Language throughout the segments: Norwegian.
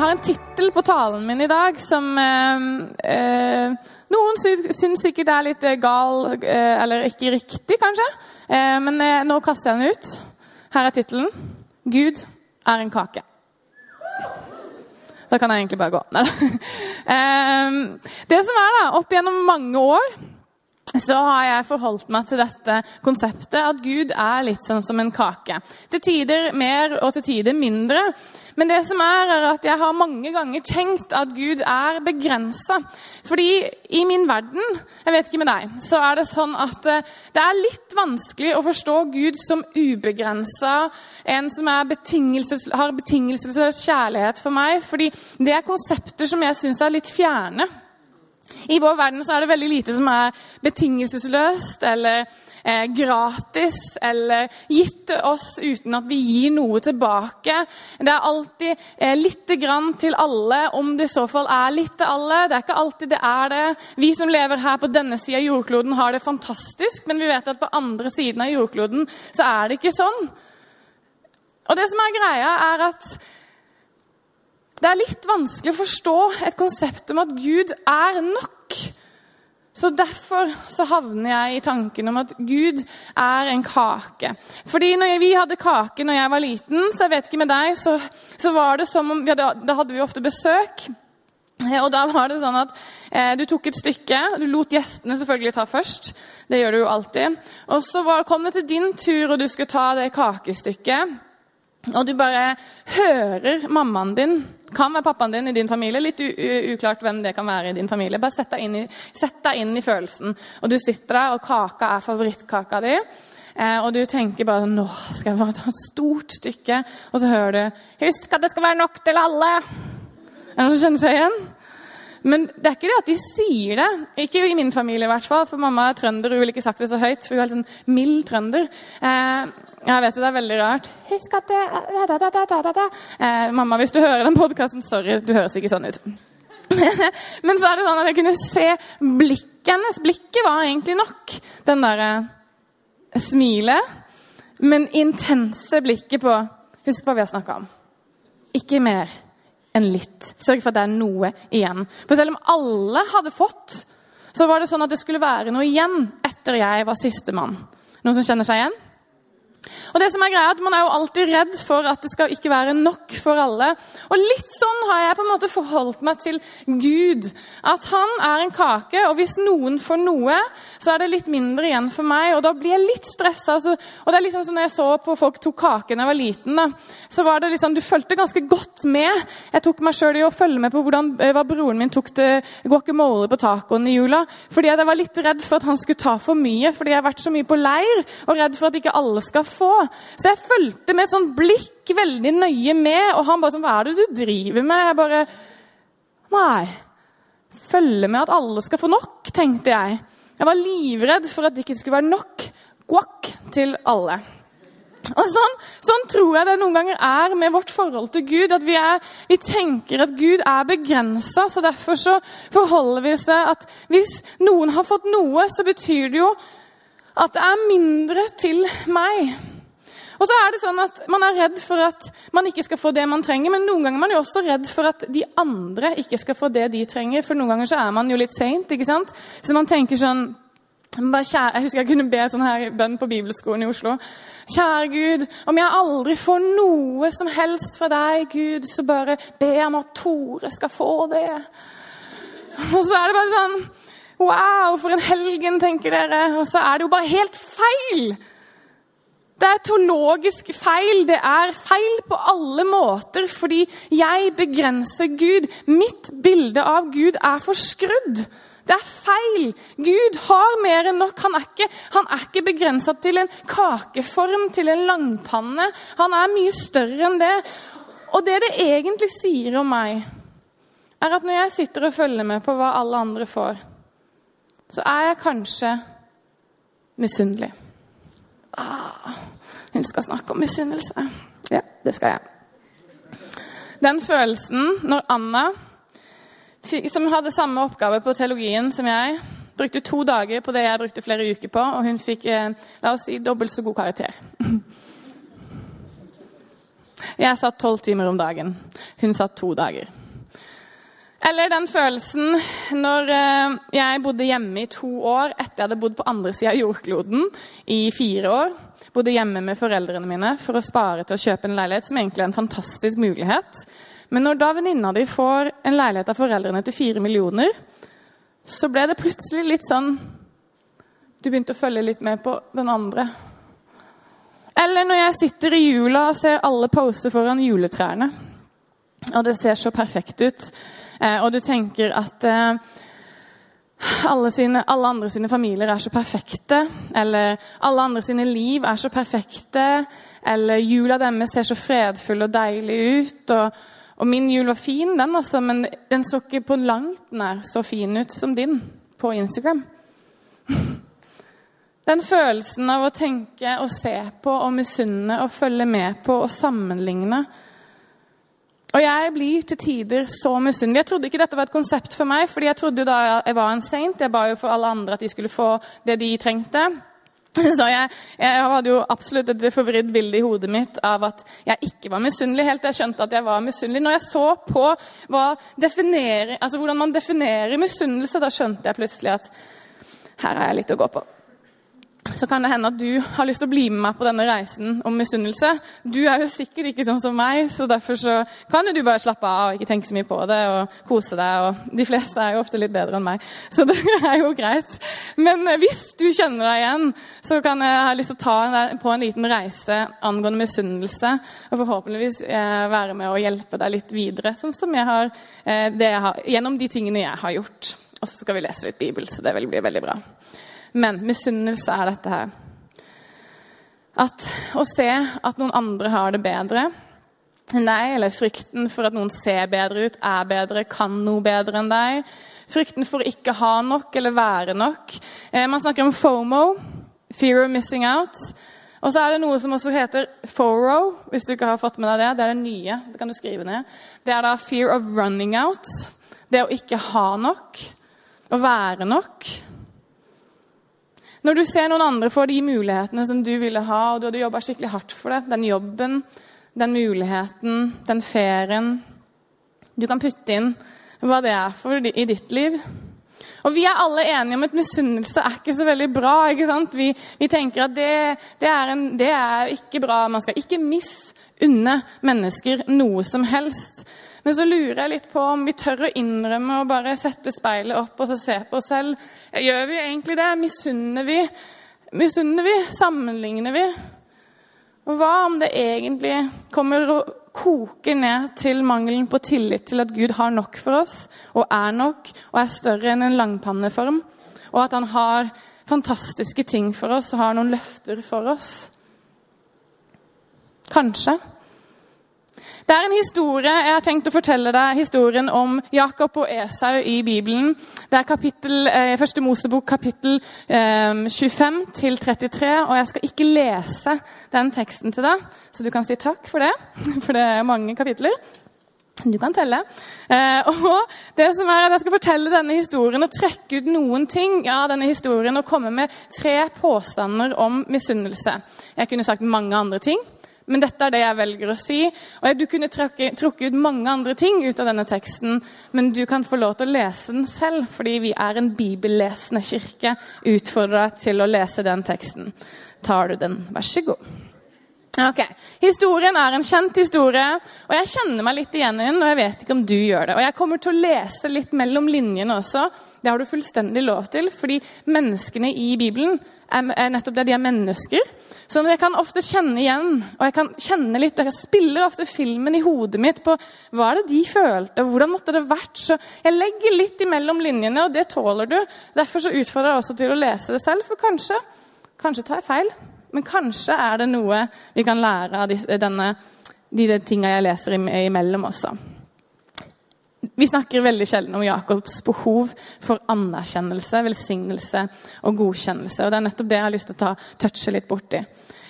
Jeg har en tittel på talen min i dag som eh, eh, Noen sy- syns sikkert er litt eh, gal, eh, eller ikke riktig, kanskje. Eh, men eh, nå kaster jeg den ut. Her er tittelen. 'Gud er en kake'. Da kan jeg egentlig bare gå. Nei. Eh, det som er da, Opp gjennom mange år så har jeg forholdt meg til dette konseptet at Gud er litt sånn som en kake. Til tider mer og til tider mindre. Men det som er, er at jeg har mange ganger tenkt at Gud er begrensa. Fordi i min verden, jeg vet ikke med deg, så er det sånn at eh, det er litt vanskelig å forstå Gud som ubegrensa, en som betingelses, har betingelsesløs kjærlighet for meg. Fordi det er konsepter som jeg syns er litt fjerne. I vår verden så er det veldig lite som er betingelsesløst eller eh, gratis eller gitt oss uten at vi gir noe tilbake. Det er alltid eh, lite grann til alle, om det i så fall er litt til alle. Det er ikke alltid det er det. Vi som lever her på denne sida av jordkloden, har det fantastisk, men vi vet at på andre siden av jordkloden så er det ikke sånn. Og det som er greia, er at det er litt vanskelig å forstå et konsept om at Gud er nok. Så Derfor så havner jeg i tanken om at Gud er en kake. Fordi når vi hadde kake når jeg var liten, så jeg vet ikke med deg, så, så var det som om hadde, Da hadde vi ofte besøk. Eh, Og da var det sånn at eh, Du tok et stykke, du lot gjestene selvfølgelig ta først. Det gjør du jo alltid. Og så var, kom det til din tur, og du skulle ta det kakestykket. Og du bare hører mammaen din Kan være pappaen din i din familie. Litt uklart hvem det kan være i din familie. Bare sett deg, inn i, deg inn i følelsen. Og du sitter der, og kaka er favorittkaka di. Eh, og du tenker bare Nå skal jeg bare ta et stort stykke. Og så hører du Husk at det skal være nok til alle! Er det noen som kjenner seg igjen? Men det er ikke det at de sier det. Ikke i min familie, i hvert fall. For mamma er trønder, hun ville ikke sagt det så høyt. For hun er litt sånn mild trønder. Eh, jeg vet det, det er veldig rart. Husk at du da, da, da. Eh, Mamma, hvis du hører den podkasten, sorry, du høres ikke sånn ut. Men så er det sånn at jeg kunne se blikket hennes. Blikket var egentlig nok. Den derre smilet. Men intense blikket på Husk hva vi har snakka om. Ikke mer enn litt. Sørg for at det er noe igjen. For selv om alle hadde fått, så var det sånn at det skulle være noe igjen etter jeg var sistemann. Noen som kjenner seg igjen? Og det som er greia, at Man er jo alltid redd for at det skal ikke være nok for alle. Og litt sånn har jeg på en måte forholdt meg til Gud. At han er en kake, og hvis noen får noe, så er det litt mindre igjen for meg. Og da blir jeg litt stressa. Altså, og det er liksom sånn jeg så på folk tok kake da jeg var liten, da, så var det liksom, du fulgte ganske godt med. Jeg tok meg sjøl i å følge med på hvordan, eh, hva broren min tok til guacamole på tacoen i jula. Fordi jeg var litt redd for at han skulle ta for mye, fordi jeg har vært så mye på leir og redd for at ikke alle skal få. Så jeg fulgte med et sånt blikk veldig nøye med, og han bare sånn Hva er det du driver med? Jeg bare Nei. Følge med at alle skal få nok, tenkte jeg. Jeg var livredd for at det ikke skulle være nok guac til alle. Og sånn, sånn tror jeg det noen ganger er med vårt forhold til Gud. At vi, er, vi tenker at Gud er begrensa. Så derfor så forholder vi oss til at hvis noen har fått noe, så betyr det jo at det er mindre til meg. Og så er det sånn at Man er redd for at man ikke skal få det man trenger, men noen ganger er man jo også redd for at de andre ikke skal få det de trenger. For noen ganger så er man jo litt seint. Så man tenker sånn Jeg husker jeg kunne be sånn her bønn på bibelskolen i Oslo. Kjære Gud, om jeg aldri får noe som helst fra deg, Gud, så bare be om at Tore skal få det. Og så er det bare sånn Wow, for en helgen, tenker dere. Og så er det jo bare helt feil. Det er teologisk feil. Det er feil på alle måter fordi jeg begrenser Gud. Mitt bilde av Gud er forskrudd. Det er feil. Gud har mer enn nok. Han er ikke, han ikke begrensa til en kakeform, til en langpanne. Han er mye større enn det. Og det det egentlig sier om meg, er at når jeg sitter og følger med på hva alle andre får, så er jeg kanskje misunnelig. Ah, hun skal snakke om misunnelse. Ja, det skal jeg. Den følelsen når Anna, som hadde samme oppgave på teologien som jeg, brukte to dager på det jeg brukte flere uker på, og hun fikk eh, la oss si, dobbelt så god karakter. Jeg satt tolv timer om dagen. Hun satt to dager. Eller den følelsen når eh, jeg bodde hjemme i to år etter jeg hadde bodd på andre sida av jordkloden i fire år. Bodde hjemme med foreldrene mine for å spare til å kjøpe en leilighet, som egentlig er en fantastisk mulighet. Men når da venninna di får en leilighet av foreldrene til fire millioner, så ble det plutselig litt sånn Du begynte å følge litt med på den andre. Eller når jeg sitter i jula og ser alle poster foran juletrærne, og det ser så perfekt ut. Eh, og du tenker at eh, alle, sine, alle, andre sine familier er så perfekte, eller alle andre sine liv er så perfekte, eller jula deres ser så fredfull og deilig ut. Og, og min jul var fin, den, altså, men den så ikke på langt nær så fin ut som din på Instagram. Den følelsen av å tenke og se på og misunne og følge med på og sammenligne og jeg blir til tider så misunnelig. Jeg trodde ikke dette var et konsept for meg, fordi jeg trodde da jeg var en saint. Jeg ba jo for alle andre at de skulle få det de trengte. Så jeg, jeg hadde jo absolutt et forvridd bilde i hodet mitt av at jeg ikke var misunnelig, helt jeg skjønte at jeg var misunnelig. Når jeg så på altså hvordan man definerer misunnelse, da skjønte jeg plutselig at her har jeg litt å gå på så kan det hende at du har lyst til å bli med meg på denne reisen om misunnelse. Du er jo sikkert ikke sånn som meg, så derfor så kan jo du bare slappe av og ikke tenke så mye på det og kose deg. og De fleste er jo ofte litt bedre enn meg, så det er jo greit. Men eh, hvis du kjenner deg igjen, så kan jeg ha lyst til å ta deg på en liten reise angående misunnelse, og forhåpentligvis eh, være med å hjelpe deg litt videre, sånn som jeg har, eh, jeg har gjennom de tingene jeg har gjort. Og så skal vi lese litt Bibel, så det vil bli veldig bra. Men misunnelse er dette her. At å se at noen andre har det bedre deg, eller frykten for at noen ser bedre ut, er bedre, kan noe bedre enn deg. Frykten for å ikke ha nok eller være nok. Eh, man snakker om FOMO, fear of missing out. Og så er det noe som også heter FORO, hvis du ikke har fått med deg det. Det er det nye. Det kan du skrive ned. Det er da fear of running out. Det å ikke ha nok. Å være nok. Når du ser noen andre få de mulighetene som du ville ha, og du hadde jobba skikkelig hardt for det, den jobben, den muligheten, den ferien Du kan putte inn hva det er for i ditt liv. Og Vi er alle enige om at misunnelse er ikke så veldig bra. ikke sant? Vi, vi tenker at det, det, er en, det, er ikke bra. Man skal ikke misunne mennesker noe som helst. Men så lurer jeg litt på om vi tør å innrømme og bare sette speilet opp og så se på oss selv. Gjør vi egentlig det? Misunner vi? Misunner vi? Sammenligner vi? Og hva om det egentlig kommer og koker ned til mangelen på tillit til at Gud har nok for oss, og er nok, og er større enn en langpanneform, og at han har fantastiske ting for oss og har noen løfter for oss? Kanskje. Det er en historie, Jeg har tenkt å fortelle deg historien om Jakob og Esau i Bibelen. Det er kapittel, eh, Første Mosebok kapittel eh, 25 til 33. Og jeg skal ikke lese den teksten til deg, så du kan si takk for det. For det er mange kapitler. Du kan telle. Eh, og det som er at Jeg skal fortelle denne historien og trekke ut noen ting av denne historien og komme med tre påstander om misunnelse. Jeg kunne sagt mange andre ting. Men dette er det jeg velger å si. Og Du kunne trukket ut mange andre ting ut av denne teksten, men du kan få lov til å lese den selv, fordi vi er en bibellesende kirke. Utfordra til å lese den teksten. Tar du den, vær så god. Ok, Historien er en kjent historie, og jeg kjenner meg litt igjen i den. Og jeg vet ikke om du gjør det. Og jeg kommer til å lese litt mellom linjene også. Det har du fullstendig lov til, fordi menneskene i Bibelen er nettopp det. De er mennesker. Så jeg kan ofte kjenne igjen, og jeg kan kjenne litt, jeg spiller ofte filmen i hodet mitt på hva er det de følte, hvordan måtte det vært. Så jeg legger litt imellom linjene, og det tåler du. Derfor så utfordrer jeg også til å lese det selv, for kanskje, kanskje tar jeg feil. Men kanskje er det noe vi kan lære av denne, de, tinga jeg leser imellom også. Vi snakker veldig sjelden om Jakobs behov for anerkjennelse, velsignelse og godkjennelse. og Det er nettopp det jeg har lyst til å ta touche litt borti.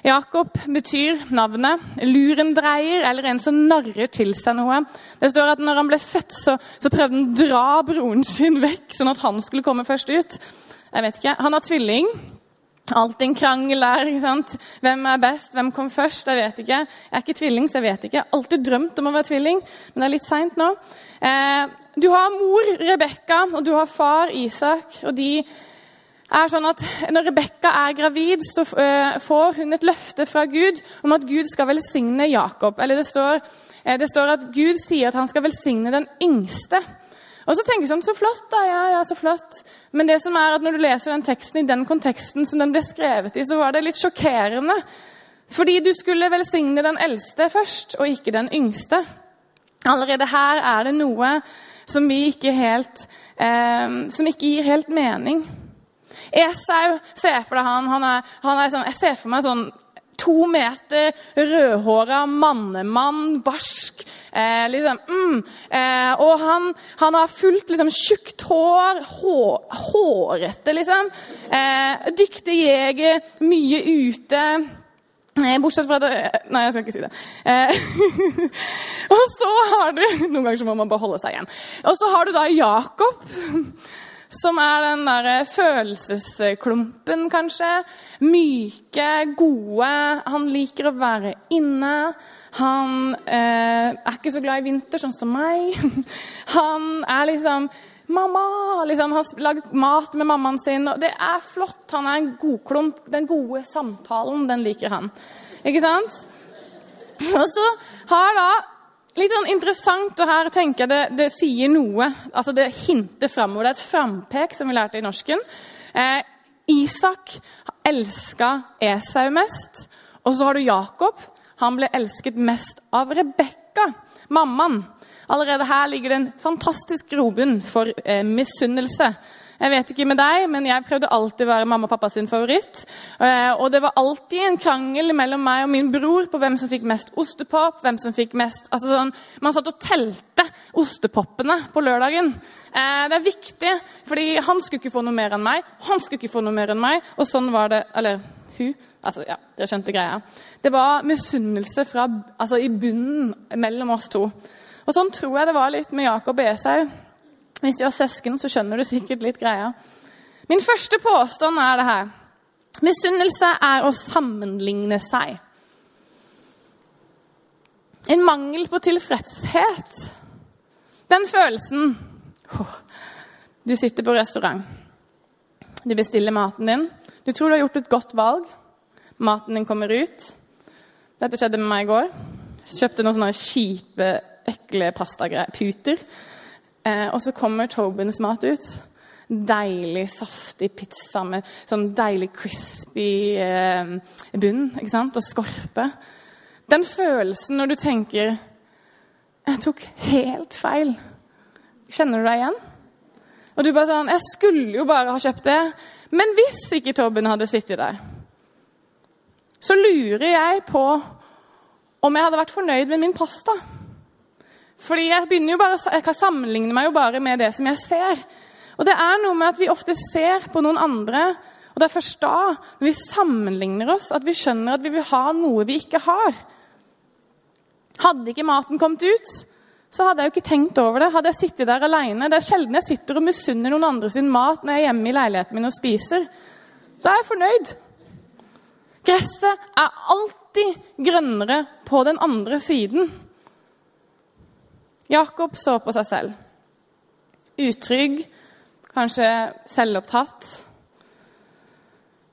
Jakob betyr navnet lurendreier, eller en som narrer til seg noe. Det står at når han ble født, så, så prøvde han å dra broren sin vekk, sånn at han skulle komme først ut. Jeg vet ikke. Han har tvilling. Alltid en krangel der. ikke sant? Hvem er best? Hvem kom først? Jeg vet ikke. Jeg er ikke tvilling, så jeg vet ikke. Jeg har alltid drømt om å være tvilling, men det er litt seint nå. Eh, du har mor Rebekka, og du har far Isak. og de er sånn at Når Rebekka er gravid, så eh, får hun et løfte fra Gud om at Gud skal velsigne Jakob. Eller det står, eh, det står at Gud sier at han skal velsigne den yngste. Og så tenker vi sånn Så flott, da. Ja, ja, så flott. Men det som er at når du leser den teksten i den konteksten som den ble skrevet i, så var det litt sjokkerende. Fordi du skulle velsigne den eldste først, og ikke den yngste. Allerede her er det noe som, ikke helt, eh, som ikke gir helt mening. Esau, ser for deg han, han er, han er sånn, Jeg ser for meg sånn to meter, rødhåra mannemann, barsk. Eh, liksom, mm, eh, og han, han, har fullt liksom, tjukt hår, hår, hårete, liksom. Eh, dyktig jeger, mye ute. Eh, bortsett fra det Nei, jeg skal ikke si det. Eh, og så har du Noen ganger så må man bare holde seg igjen. Og så har du da Jakob. Som er den der følelsesklumpen, kanskje. Myke, gode. Han liker å være inne. Han eh, er ikke så glad i vinter, sånn som meg. Han er liksom Mamma! Liksom, han lager mat med mammaen sin. og Det er flott. Han er en godklump. Den gode samtalen, den liker han. Ikke sant? Og så har da Litt sånn interessant, og her tenker jeg det, det sier noe. altså Det hinter framover. Det er et frampek, som vi lærte i norsken. Eh, Isak elska Esau mest. Og så har du Jakob. Han ble elsket mest av Rebekka, mammaen. Allerede her ligger det en fantastisk grobunn for eh, misunnelse. Jeg vet ikke med deg, men jeg prøvde alltid å være mamma og pappa sin favoritt. Eh, og det var alltid en krangel mellom meg og min bror på hvem som fikk mest ostepop. hvem som fikk mest... Altså sånn, Man satt og telte ostepoppene på lørdagen. Eh, det er viktig, fordi han skulle ikke få noe mer enn meg, han skulle ikke få noe mer enn meg. Og sånn var det Eller hun. Altså, ja, Dere skjønte greia. Det var misunnelse altså, i bunnen mellom oss to. Og Sånn tror jeg det var litt med Jakob Esau. Hvis du har søsken, så skjønner du sikkert litt greia. Min første påstand er det her. Misunnelse er å sammenligne seg. En mangel på tilfredshet. Den følelsen oh, Du sitter på restaurant. Du bestiller maten din. Du tror du har gjort et godt valg. Maten din kommer ut. Dette skjedde med meg i går. Jeg kjøpte noen sånne kjipe, ekle puter. Eh, og så kommer Tobins mat ut. Deilig, saftig pizza med sånn deilig crispy eh, bunn ikke sant? og skorpe. Den følelsen når du tenker 'Jeg tok helt feil'. Kjenner du deg igjen? Og du bare sånn 'Jeg skulle jo bare ha kjøpt det'. Men hvis ikke Tobin hadde sittet der, så lurer jeg på om jeg hadde vært fornøyd med min pasta. Fordi jeg, bare, jeg kan sammenligne meg jo bare med det som jeg ser. Og det er noe med at vi ofte ser på noen andre, og det er først da, når vi sammenligner oss, at vi skjønner at vi vil ha noe vi ikke har. Hadde ikke maten kommet ut, så hadde jeg jo ikke tenkt over det. Hadde jeg sittet der alene. Det er sjelden jeg sitter og misunner noen andre sin mat når jeg er hjemme i leiligheten min og spiser. Da er jeg fornøyd. Gresset er alltid grønnere på den andre siden. Jakob så på seg selv. Utrygg, kanskje selvopptatt.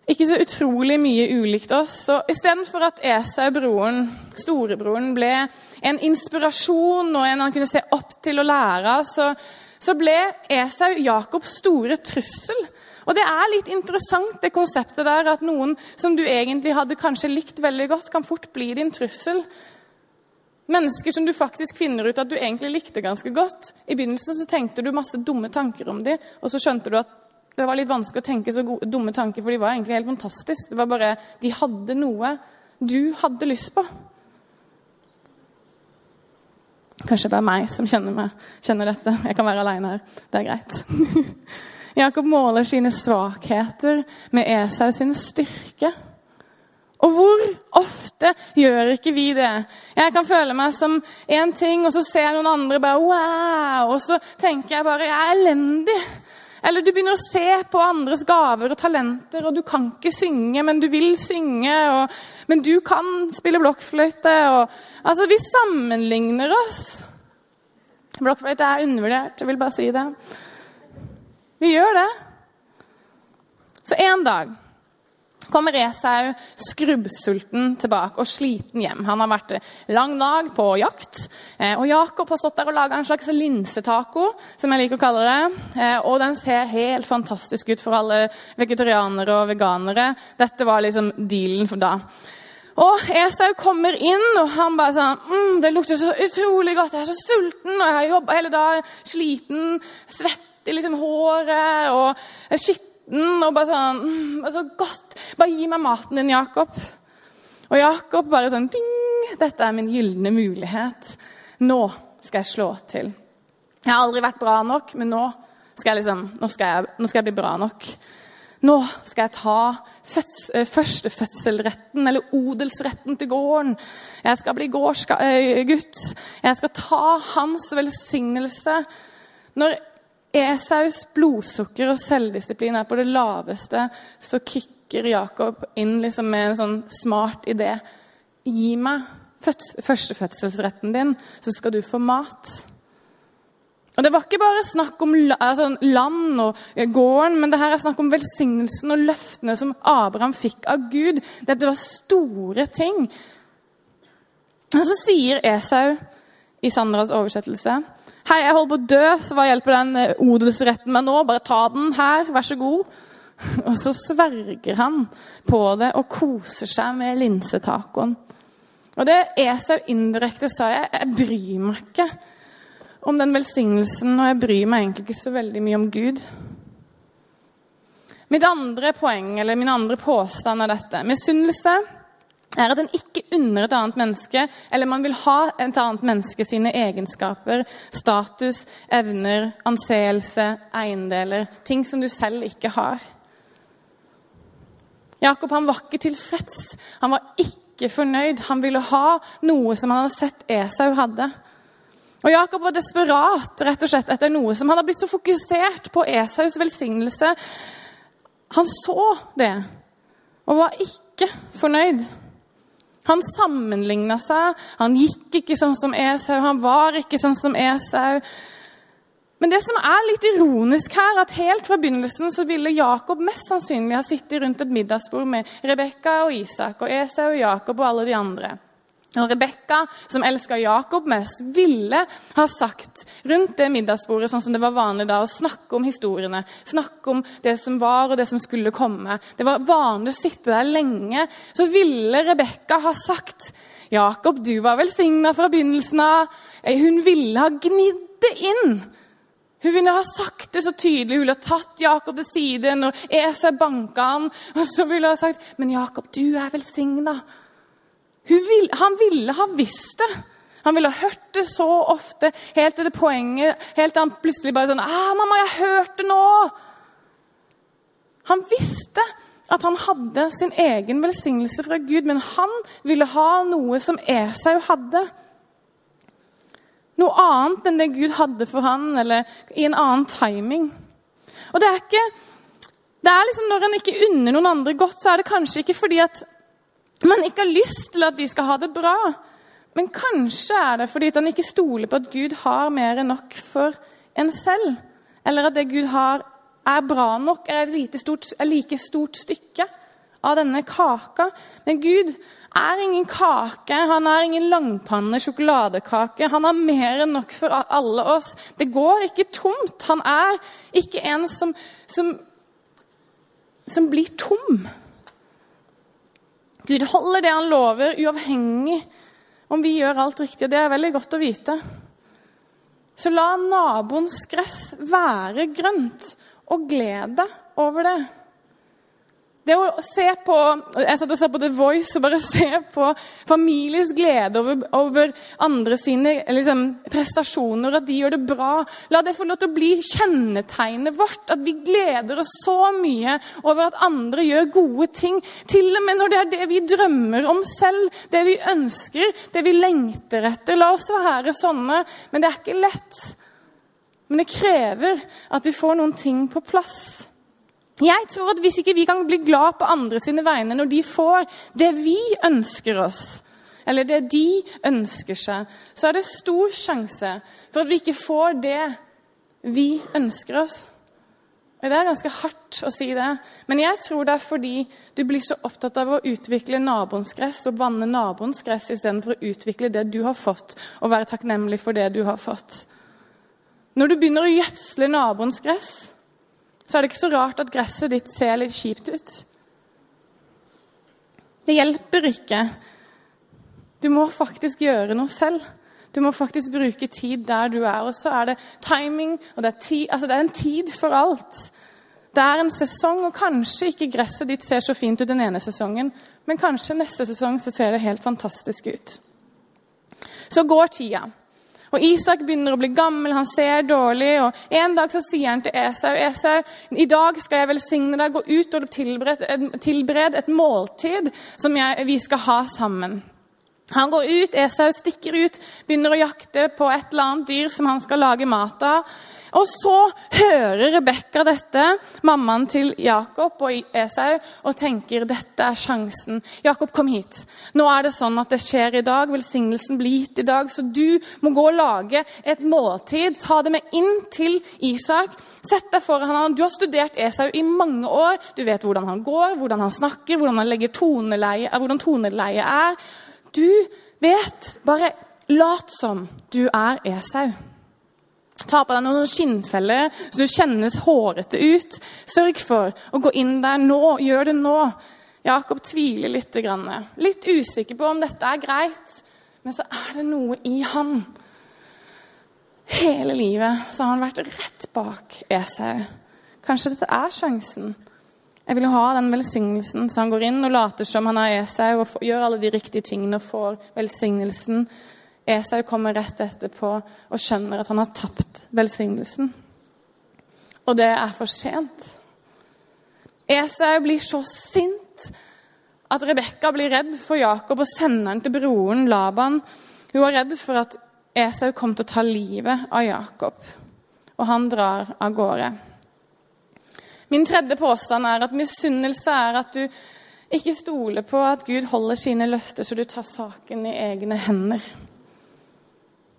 Ikke så utrolig mye ulikt oss. Så istedenfor at Esau, broren, storebroren, ble en inspirasjon og en han kunne se opp til og lære av, så, så ble Esau Jakobs store trussel. Og det er litt interessant, det konseptet der, at noen som du egentlig hadde kanskje likt veldig godt, kan fort bli din trussel. Mennesker som du faktisk finner ut at du egentlig likte ganske godt. I begynnelsen så tenkte du masse dumme tanker om dem, og så skjønte du at det var litt vanskelig å tenke så gode, dumme tanker, for de var egentlig helt fantastiske. Det var bare De hadde noe du hadde lyst på. Kanskje det bare meg som kjenner, meg, kjenner dette. Jeg kan være aleine her. Det er greit. Jakob måler sine svakheter med Esau sin styrke. Og hvor ofte gjør ikke vi det? Jeg kan føle meg som én ting, og så ser jeg noen andre bare wow! Og så tenker jeg bare jeg er elendig. Eller du begynner å se på andres gaver og talenter, og du kan ikke synge, men du vil synge. Og, men du kan spille blokkfløyte. Og, altså, vi sammenligner oss. Blokkfløyte er undervurdert, jeg vil bare si det. Vi gjør det. Så en dag kommer Esau skrubbsulten tilbake og sliten hjem. Han har vært lang dag på jakt. Eh, og Jakob har stått der og laga en slags linsetaco, som jeg liker å kalle det. Eh, og den ser helt fantastisk ut for alle vegetarianere og veganere. Dette var liksom dealen for da. Og Esau kommer inn, og han bare sånn mm, 'Det lukter så utrolig godt. Jeg er så sulten, og jeg har jobba hele dagen. Sliten, svett i liksom håret og skitten og bare sånn mm, Så godt. Bare gi meg maten din, Jakob. Og Jakob bare sånn ding, Dette er min gylne mulighet. Nå skal jeg slå til. Jeg har aldri vært bra nok, men nå skal jeg, liksom, nå skal jeg, nå skal jeg bli bra nok. Nå skal jeg ta føds, eh, førstefødselretten, eller odelsretten til gården. Jeg skal bli gårdsgutt. Jeg skal ta hans velsignelse. Når Esaus blodsukker og selvdisiplin er på det laveste, så kicker Jakob inn liksom med en sånn smart idé. Gi meg førstefødselsretten din, så skal du få mat. Og Det var ikke bare snakk om altså, land og gården, men det her er snakk om velsignelsen og løftene som Abraham fikk av Gud. Dette var store ting. Og Så sier Esau i Sandras oversettelse Hei, jeg holder på å dø, så hva hjelper den eh, odelsretten meg nå? Bare ta den her, vær så god. Og så sverger han på det og koser seg med linsetacoen. Og det Esau indirekte sa jeg, jeg bryr meg ikke om den velsignelsen, og jeg bryr meg egentlig ikke så veldig mye om Gud. Mitt andre poeng, eller Min andre påstand er dette. Misunnelse er at en ikke unner et annet menneske, eller man vil ha et annet menneske sine egenskaper, status, evner, anseelse, eiendeler. Ting som du selv ikke har. Jakob han var ikke tilfreds. Han var ikke fornøyd. Han ville ha noe som han hadde sett Esau hadde. Og Jakob var desperat rett og slett etter noe som han hadde blitt så fokusert på Esaus velsignelse. Han så det og var ikke fornøyd. Han sammenligna seg. Han gikk ikke sånn som Esau, han var ikke sånn som Esau. Men det som er litt ironisk her, at helt fra begynnelsen så ville Jakob mest sannsynlig ha sittet rundt et middagsbord med Rebekka og Isak og Esau og Jakob og alle de andre. Og Rebekka, som elska Jakob mest, ville ha sagt rundt det middagsbordet sånn som det var vanlig da, å snakke om historiene, snakke om det som var og det som skulle komme. Det var vanlig å sitte der lenge. Så ville Rebekka ha sagt Jakob, du var velsigna fra begynnelsen av. Hun ville ha gnidd det inn. Hun ville ha sagt det så tydelig. Hun ville ha tatt Jakob til side når Esau banka han. Og så ville hun ha sagt, 'Men Jakob, du er velsigna.' Vil, han ville ha visst det. Han ville ha hørt det så ofte, helt til det poenget Helt til han plutselig bare sånn ah, 'Mamma, jeg hørte det nå!' Han visste at han hadde sin egen velsignelse fra Gud, men han ville ha noe som Esau hadde. Noe annet enn det Gud hadde for han, eller i en annen timing. Og det er ikke det er liksom Når en ikke unner noen andre godt, så er det kanskje ikke fordi at man ikke har lyst til at de skal ha det bra. Men kanskje er det fordi han ikke stoler på at Gud har mer enn nok for en selv. Eller at det Gud har, er bra nok, er et stort, er like stort stykke av denne kaka. Men Gud er ingen kake, han er ingen langpanne sjokoladekake. Han har mer enn nok for alle oss. Det går ikke tomt. Han er ikke en som, som, som blir tom. Gud holder det han lover, uavhengig om vi gjør alt riktig. og Det er veldig godt å vite. Så la naboens gress være grønt, og gled deg over det. Det å se på jeg satt og så på The Voice og bare se på families glede over, over andre sine liksom, prestasjoner, at de gjør det bra. La det få lov til å bli kjennetegnet vårt. At vi gleder oss så mye over at andre gjør gode ting. Til og med når det er det vi drømmer om selv, det vi ønsker, det vi lengter etter. La oss være sånne, men det er ikke lett. Men det krever at vi får noen ting på plass. Jeg tror at Hvis ikke vi kan bli glad på andre sine vegne når de får det vi ønsker oss, eller det de ønsker seg, så er det stor sjanse for at vi ikke får det vi ønsker oss. Og Det er ganske hardt å si det, men jeg tror det er fordi du blir så opptatt av å utvikle naboens gress og vanne naboens gress istedenfor å utvikle det du har fått, og være takknemlig for det du har fått. Når du begynner å gjødsle naboens gress, så er det ikke så rart at gresset ditt ser litt kjipt ut. Det hjelper ikke. Du må faktisk gjøre noe selv. Du må faktisk bruke tid der du er. Og så er det timing, og det er, ti, altså det er en tid for alt. Det er en sesong, og kanskje ikke gresset ditt ser så fint ut den ene sesongen, men kanskje neste sesong så ser det helt fantastisk ut. Så går tida. Og Isak begynner å bli gammel, han ser dårlig. og En dag så sier han til Esau Esau, i dag skal jeg velsigne deg, gå ut og tilbered et måltid som jeg, vi skal ha sammen. Han går ut, Esau stikker ut, begynner å jakte på et eller annet dyr som han skal lage mat av. Og så hører Rebekka dette, mammaen til Jakob og Esau, og tenker dette er sjansen. Jakob, kom hit. Nå er det sånn at det skjer i dag. Velsignelsen blir gitt i dag. Så du må gå og lage et måltid. Ta det med inn til Isak. Sett deg foran han. Du har studert Esau i mange år. Du vet hvordan han går, hvordan han snakker, hvordan han legger toneleie, hvordan toneleie er. Du vet. Bare lat som du er Esau. Ta på deg noen skinnfeller så du kjennes hårete ut. Sørg for å gå inn der nå. Gjør det nå. Jakob tviler litt. Litt usikker på om dette er greit, men så er det noe i han. Hele livet så har han vært rett bak Esau. Kanskje dette er sjansen jeg vil ha den velsignelsen, så han går inn og later som han er Esau og gjør alle de riktige tingene og får velsignelsen. Esau kommer rett etterpå og skjønner at han har tapt velsignelsen. Og det er for sent. Esau blir så sint at Rebekka blir redd for Jakob og sender han til broren Laban. Hun var redd for at Esau kom til å ta livet av Jakob, og han drar av gårde. Min tredje påstand er at misunnelse er at du ikke stoler på at Gud holder sine løfter, så du tar saken i egne hender.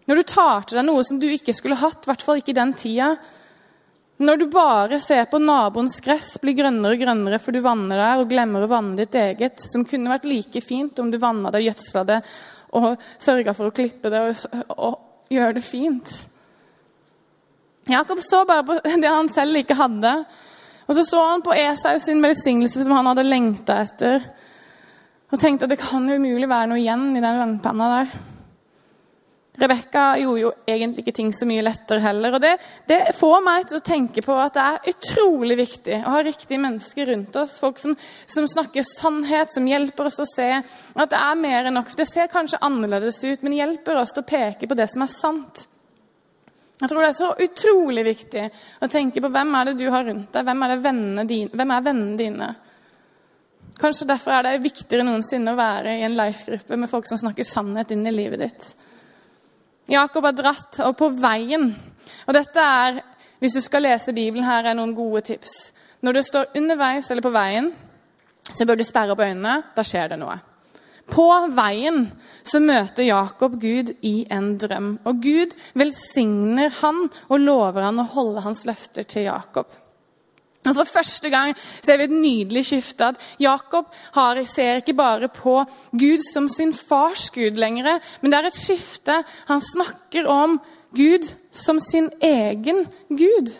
Når du tar til deg noe som du ikke skulle hatt, i hvert fall ikke i den tida. Når du bare ser på naboens gress bli grønnere og grønnere for du vanner der og glemmer å vanne ditt eget, som kunne vært like fint om du vanna det, gjødsla det og sørga for å klippe det og, og gjøre det fint. Jakob så bare på det han selv ikke hadde. Og så så han på Esau sin velsignelse som han hadde lengta etter. Og tenkte at det kan jo umulig være noe igjen i den langpanna der. Rebekka gjorde jo egentlig ikke ting så mye lettere heller. og det, det, får meg til å tenke på at det er utrolig viktig å ha riktige mennesker rundt oss. Folk som, som snakker sannhet, som hjelper oss å se at det er mer enn nok. Det ser kanskje annerledes ut, men hjelper oss til å peke på det som er sant. Jeg tror det er så utrolig viktig å tenke på hvem er det du har rundt deg. Hvem er, vennene dine, hvem er vennene dine? Kanskje derfor er det viktigere noensinne å være i en life-gruppe med folk som snakker sannhet inn i livet ditt. Jakob har dratt, og på veien Og dette er, hvis du skal lese Bibelen, her er noen gode tips. Når du står underveis eller på veien, så bør du sperre opp øynene. Da skjer det noe. På veien så møter Jakob Gud i en drøm. Og Gud velsigner han og lover han å holde hans løfter til Jakob. Og For første gang ser vi et nydelig skifte. At Jakob har, ser ikke bare på Gud som sin fars Gud lenger, men det er et skifte. Han snakker om Gud som sin egen Gud.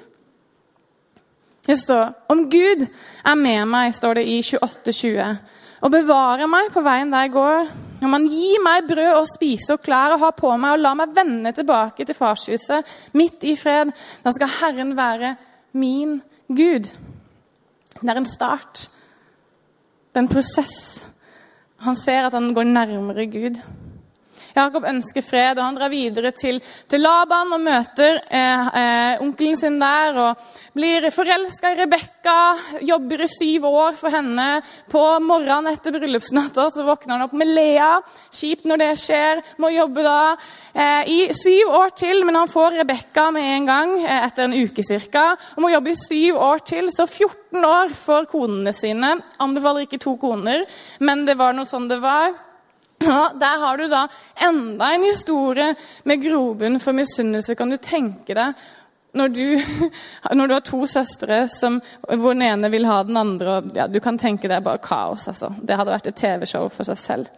Det står om Gud er med meg, står det i 28,20 og bevare meg på veien der jeg går. Om han gir meg brød og spise og klær og ha på meg, og la meg vende tilbake til farshuset midt i fred, da skal Herren være min Gud. Det er en start. Det er en prosess. Han ser at han går nærmere Gud. Jakob ønsker fred, og han drar videre til, til Laban og møter eh, eh, onkelen sin der. og Blir forelska i Rebekka, jobber i syv år for henne. På morgenen etter bryllupsnatta så våkner han opp med Lea. Kjipt når det skjer. Må jobbe da eh, i syv år til, men han får Rebekka med en gang eh, etter en uke ca. Og må jobbe i syv år til, så 14 år for konene sine. Anbefaler ikke to koner, men det var noe sånn det var. Ja, Der har du da enda en historie med grobunn for misunnelse, kan du tenke deg. Når du, når du har to søstre som, hvor den ene vil ha den andre og, ja, Du kan tenke deg bare kaos. altså. Det hadde vært et TV-show for seg selv.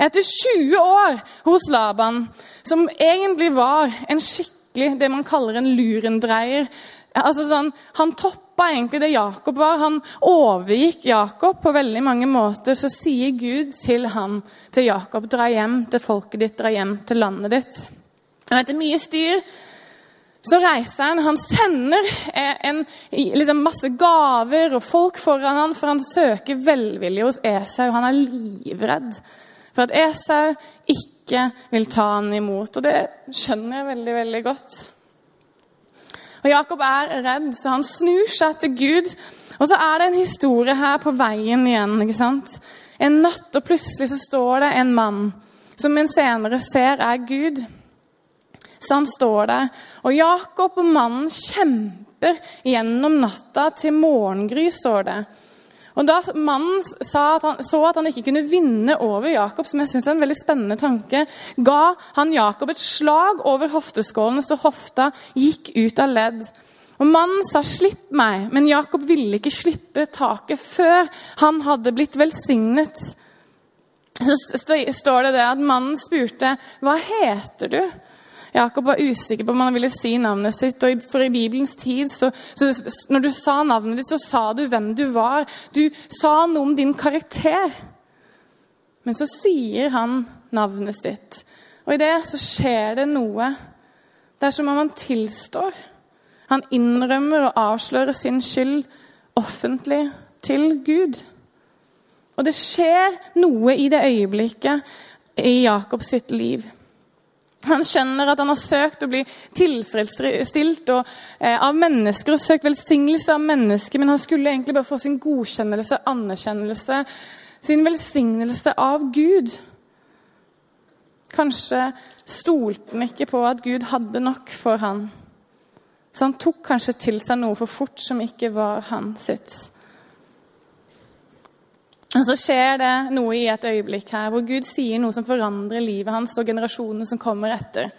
Etter 20 år hos Laban, som egentlig var en skikkelig det man kaller en lurendreier altså sånn, Han toppa egentlig det Jakob var. Han overgikk Jakob på veldig mange måter. Så sier Gud til han, til Jakob, dra hjem til folket ditt, dra hjem til landet ditt. Og etter mye styr så reiser han. Han sender en, liksom masse gaver og folk foran han, for han søker velvilje hos Esau. Han er livredd for at Esau ikke vil ta han imot. Og det skjønner jeg veldig, veldig godt. Og Jakob er redd, så han snur seg til Gud. Og så er det en historie her på veien igjen. ikke sant? En natt, og plutselig så står det en mann som en senere ser er Gud. Så han står der. Og Jakob og mannen kjemper gjennom natta til morgengry, står det. Og Da mannen at han, så at han ikke kunne vinne over Jakob, som jeg synes er en veldig spennende tanke, ga han Jakob et slag over hofteskålen så hofta gikk ut av ledd. Og Mannen sa 'slipp meg', men Jakob ville ikke slippe taket før han hadde blitt velsignet. Så står det det at mannen spurte 'Hva heter du?' Jakob var usikker på om han ville si navnet sitt. og For i Bibelens tid, så, så, når du sa navnet ditt, så sa du hvem du var. Du sa noe om din karakter. Men så sier han navnet sitt. Og i det så skjer det noe. Det er som om han tilstår. Han innrømmer og avslører sin skyld offentlig til Gud. Og det skjer noe i det øyeblikket i Jakobs sitt liv. Han skjønner at han har søkt å bli tilfredsstilt og, eh, av mennesker og søkt velsignelse av mennesker, men han skulle egentlig bare få sin godkjennelse, anerkjennelse, sin velsignelse av Gud. Kanskje stolte han ikke på at Gud hadde nok for han. Så han tok kanskje til seg noe for fort som ikke var hans sitt. Og Så skjer det noe i et øyeblikk her hvor Gud sier noe som forandrer livet hans og generasjonene som kommer etter.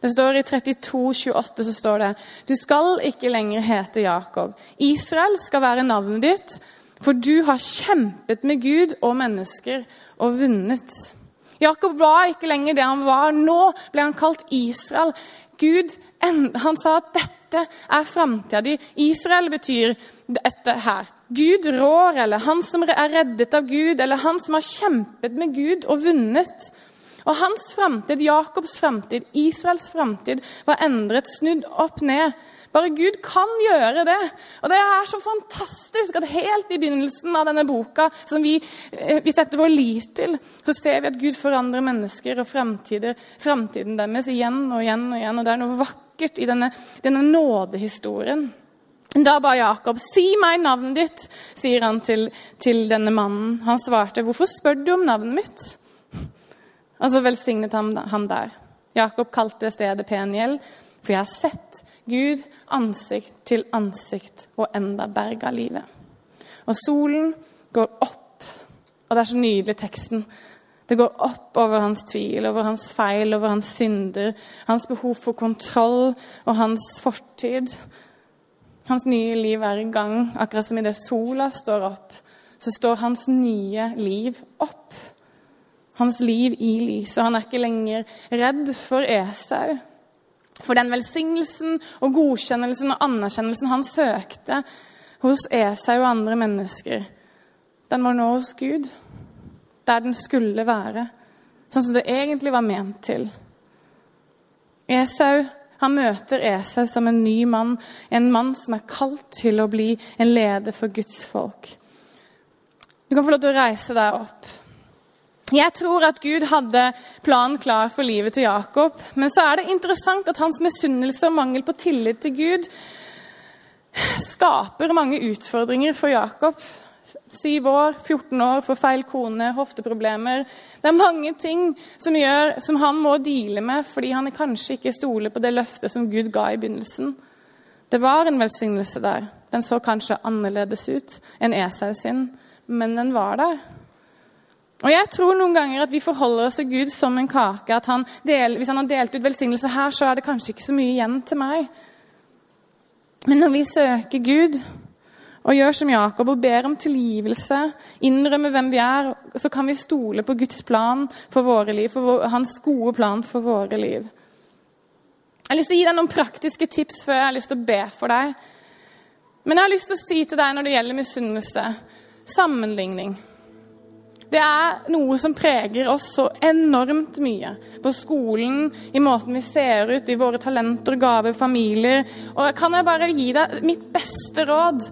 Det står I 32, 28 så står det Du skal ikke lenger hete Jakob. Israel skal være navnet ditt, for du har kjempet med Gud og mennesker og vunnet. Jakob var ikke lenger det han var. Nå ble han kalt Israel. Gud han sa at dette er framtida di. Israel betyr dette her. Gud rår, eller han som er reddet av Gud, eller han som har kjempet med Gud og vunnet. Og hans framtid, Jakobs framtid, Israels framtid, var endret, snudd opp ned. Bare Gud kan gjøre det. Og det er så fantastisk at helt i begynnelsen av denne boka, som vi, eh, vi setter vår lit til, så ser vi at Gud forandrer mennesker og framtiden deres igjen og igjen og igjen. Og det er noe vakkert i denne, denne nådehistorien. Da ba Jakob, 'Si meg navnet ditt', sier han til, til, denne mannen. Han svarte, 'Hvorfor spør du om navnet mitt?' Og så velsignet han ham der. Jakob kalte stedet Peniel, for jeg har sett Gud ansikt til ansikt og enda berga livet. Og solen går opp, og det er så nydelig teksten. Det går opp over hans tvil, over hans feil, over hans synder, hans behov for kontroll og hans fortid. Hans nye liv er i gang. Akkurat som idet sola står opp, så står hans nye liv opp. Hans liv i lyset. Han er ikke lenger redd for Esau. For den velsignelsen og godkjennelsen og anerkjennelsen han søkte hos Esau og andre mennesker, den var nå hos Gud. Der den skulle være. Sånn som det egentlig var ment til. Esau han møter Esau som en ny mann, en mann som er kalt til å bli en leder for Guds folk. Du kan få lov til å reise deg opp. Jeg tror at Gud hadde planen klar for livet til Jakob. Men så er det interessant at hans misunnelse og mangel på tillit til Gud skaper mange utfordringer for Jakob. Syv år, 14 år, får feil kone, hofteproblemer. Det er mange ting som, gjør, som han må deale med fordi han kanskje ikke stoler på det løftet som Gud ga i begynnelsen. Det var en velsignelse der. Den så kanskje annerledes ut enn Esau sin, men den var der. Og jeg tror noen ganger at vi forholder oss til Gud som en kake. at han del, Hvis han har delt ut velsignelse her, så er det kanskje ikke så mye igjen til meg. Men når vi søker Gud og gjør som Jakob og ber om tilgivelse, innrømmer hvem vi er, så kan vi stole på Guds plan for våre liv, for vår, hans gode plan for våre liv. Jeg har lyst til å gi deg noen praktiske tips før jeg har lyst til å be for deg. Men jeg har lyst til å si til deg når det gjelder misunnelse sammenligning. Det er noe som preger oss så enormt mye. På skolen, i måten vi ser ut, i våre talenter, gaver, familier. Og kan jeg bare gi deg mitt beste råd?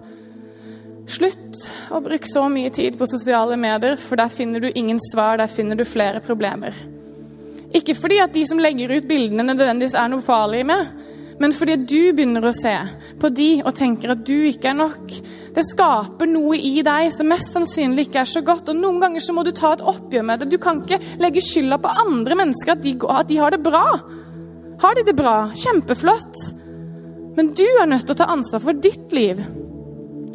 Slutt å bruke så mye tid på sosiale medier, for der finner du ingen svar, der finner du flere problemer. Ikke fordi at de som legger ut bildene, nødvendigvis er noe farlig med, men fordi du begynner å se på de og tenker at du ikke er nok. Det skaper noe i deg som mest sannsynlig ikke er så godt. Og noen ganger så må du ta et oppgjør med det. Du kan ikke legge skylda på andre mennesker at de, at de har det bra. Har de det bra? Kjempeflott. Men du er nødt til å ta ansvar for ditt liv.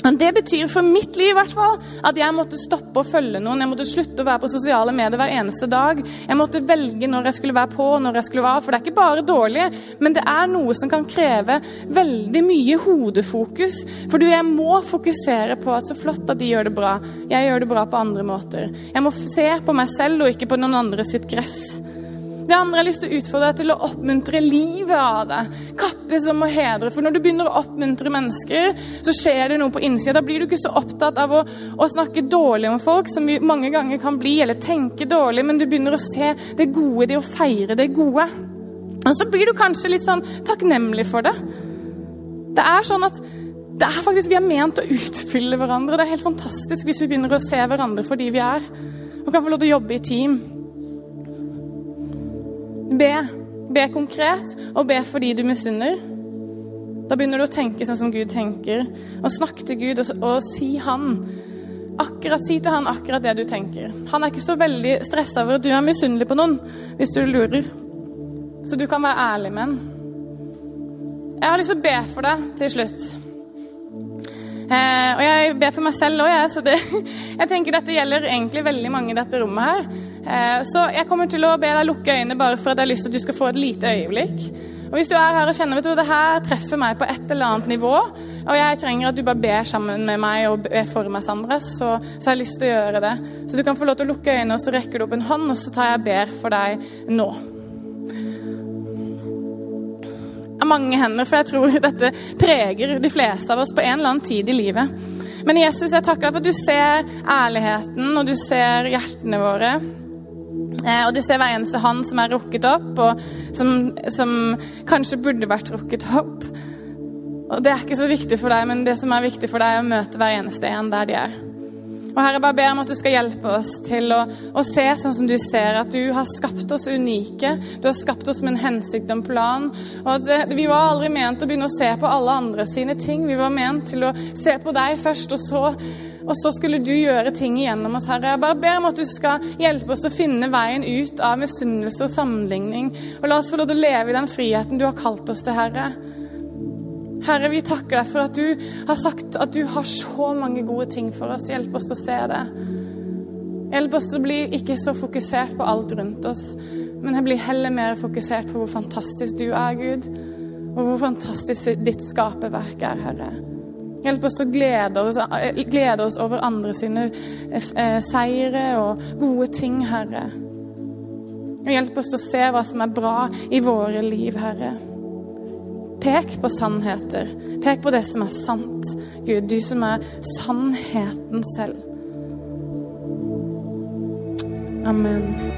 Og Det betyr for mitt liv i hvert fall, at jeg måtte stoppe å følge noen. Jeg måtte slutte å være på sosiale medier hver eneste dag. Jeg måtte velge når jeg skulle være på og når jeg skulle være av. For det er ikke bare dårlig, men det er noe som kan kreve veldig mye hodefokus. For jeg må fokusere på at så flott at de gjør det bra. Jeg gjør det bra på andre måter. Jeg må se på meg selv og ikke på noen andre sitt gress. Det andre jeg har lyst til å utfordre deg til å oppmuntre livet av det. Kappes om å hedre. For når du begynner å oppmuntre mennesker, så skjer det noe på innsida. Da blir du ikke så opptatt av å, å, snakke dårlig om folk, som vi mange ganger kan bli, eller tenke dårlig, men du begynner å se det gode det, å feire det gode. Og så blir du kanskje litt sånn takknemlig for det. Det er sånn at det er faktisk, Vi er ment å utfylle hverandre. Det er helt fantastisk hvis vi begynner å se hverandre for de vi er. Og kan få lov til å jobbe i team. Be. Be konkret, og be fordi du misunner. Da begynner du å tenke sånn som Gud tenker, og snakke til Gud og, og si Han. Akkurat, Si til han akkurat det du tenker. Han er ikke så veldig stressa over at du er misunnelig på noen, hvis du lurer. Så du kan være ærlig med han. Jeg har lyst til å be for deg til slutt. Eh, og jeg ber for meg selv òg, jeg. Så det, jeg tenker dette gjelder egentlig veldig mange i dette rommet her. Eh, så jeg kommer til å be deg lukke øynene bare for at jeg har lyst til at du skal få et lite øyeblikk. Og Hvis du er her og kjenner vet du, det her treffer meg på et eller annet nivå, og jeg trenger at du bare ber sammen med meg og ber for meg, Sandra, så, så har jeg lyst til å gjøre det. Så du kan få lov til å lukke øynene, og så rekker du opp en hånd, og så tar jeg og ber for deg nå. Av mange hender, for jeg tror dette preger de fleste av oss på en eller annen tid i livet. Men Jesus, jeg takker deg for at du ser ærligheten, og du ser hjertene våre. Eh, og du ser hver eneste hånd som er rukket opp, og som, som, kanskje burde vært rukket opp. Og det er ikke så viktig for deg, men det som er viktig for deg, er å møte hver eneste en der de er. Og Herre, bare ber om at du skal hjelpe oss til å, å, se sånn som du ser, at du har skapt oss unike. Du har skapt oss med en hensikt og en plan. Og at det, Vi var aldri ment å begynne å se på alle andre sine ting. Vi var ment til å se på deg først, og så og så skulle du gjøre ting igjennom oss, Herre. Jeg bare ber om at du skal hjelpe oss til å finne veien ut av misunnelse og sammenligning. Og la oss få lov til å leve i den friheten du har kalt oss til, Herre. Herre, vi takker deg for at du har sagt at du har så mange gode ting for oss. Hjelp oss til å se det. Hjelp oss til å bli ikke så fokusert på alt rundt oss, men jeg blir heller mer fokusert på hvor fantastisk du er, Gud, og hvor fantastisk ditt skaperverk er, Herre. Hjelp oss til å glede oss, glede oss over andre sine eh, seire og gode ting, Herre. Og hjelp oss til å se hva som er bra i våre liv, Herre. Pek på sannheter. Pek på det som er sant, Gud. Du som er sannheten selv. Amen.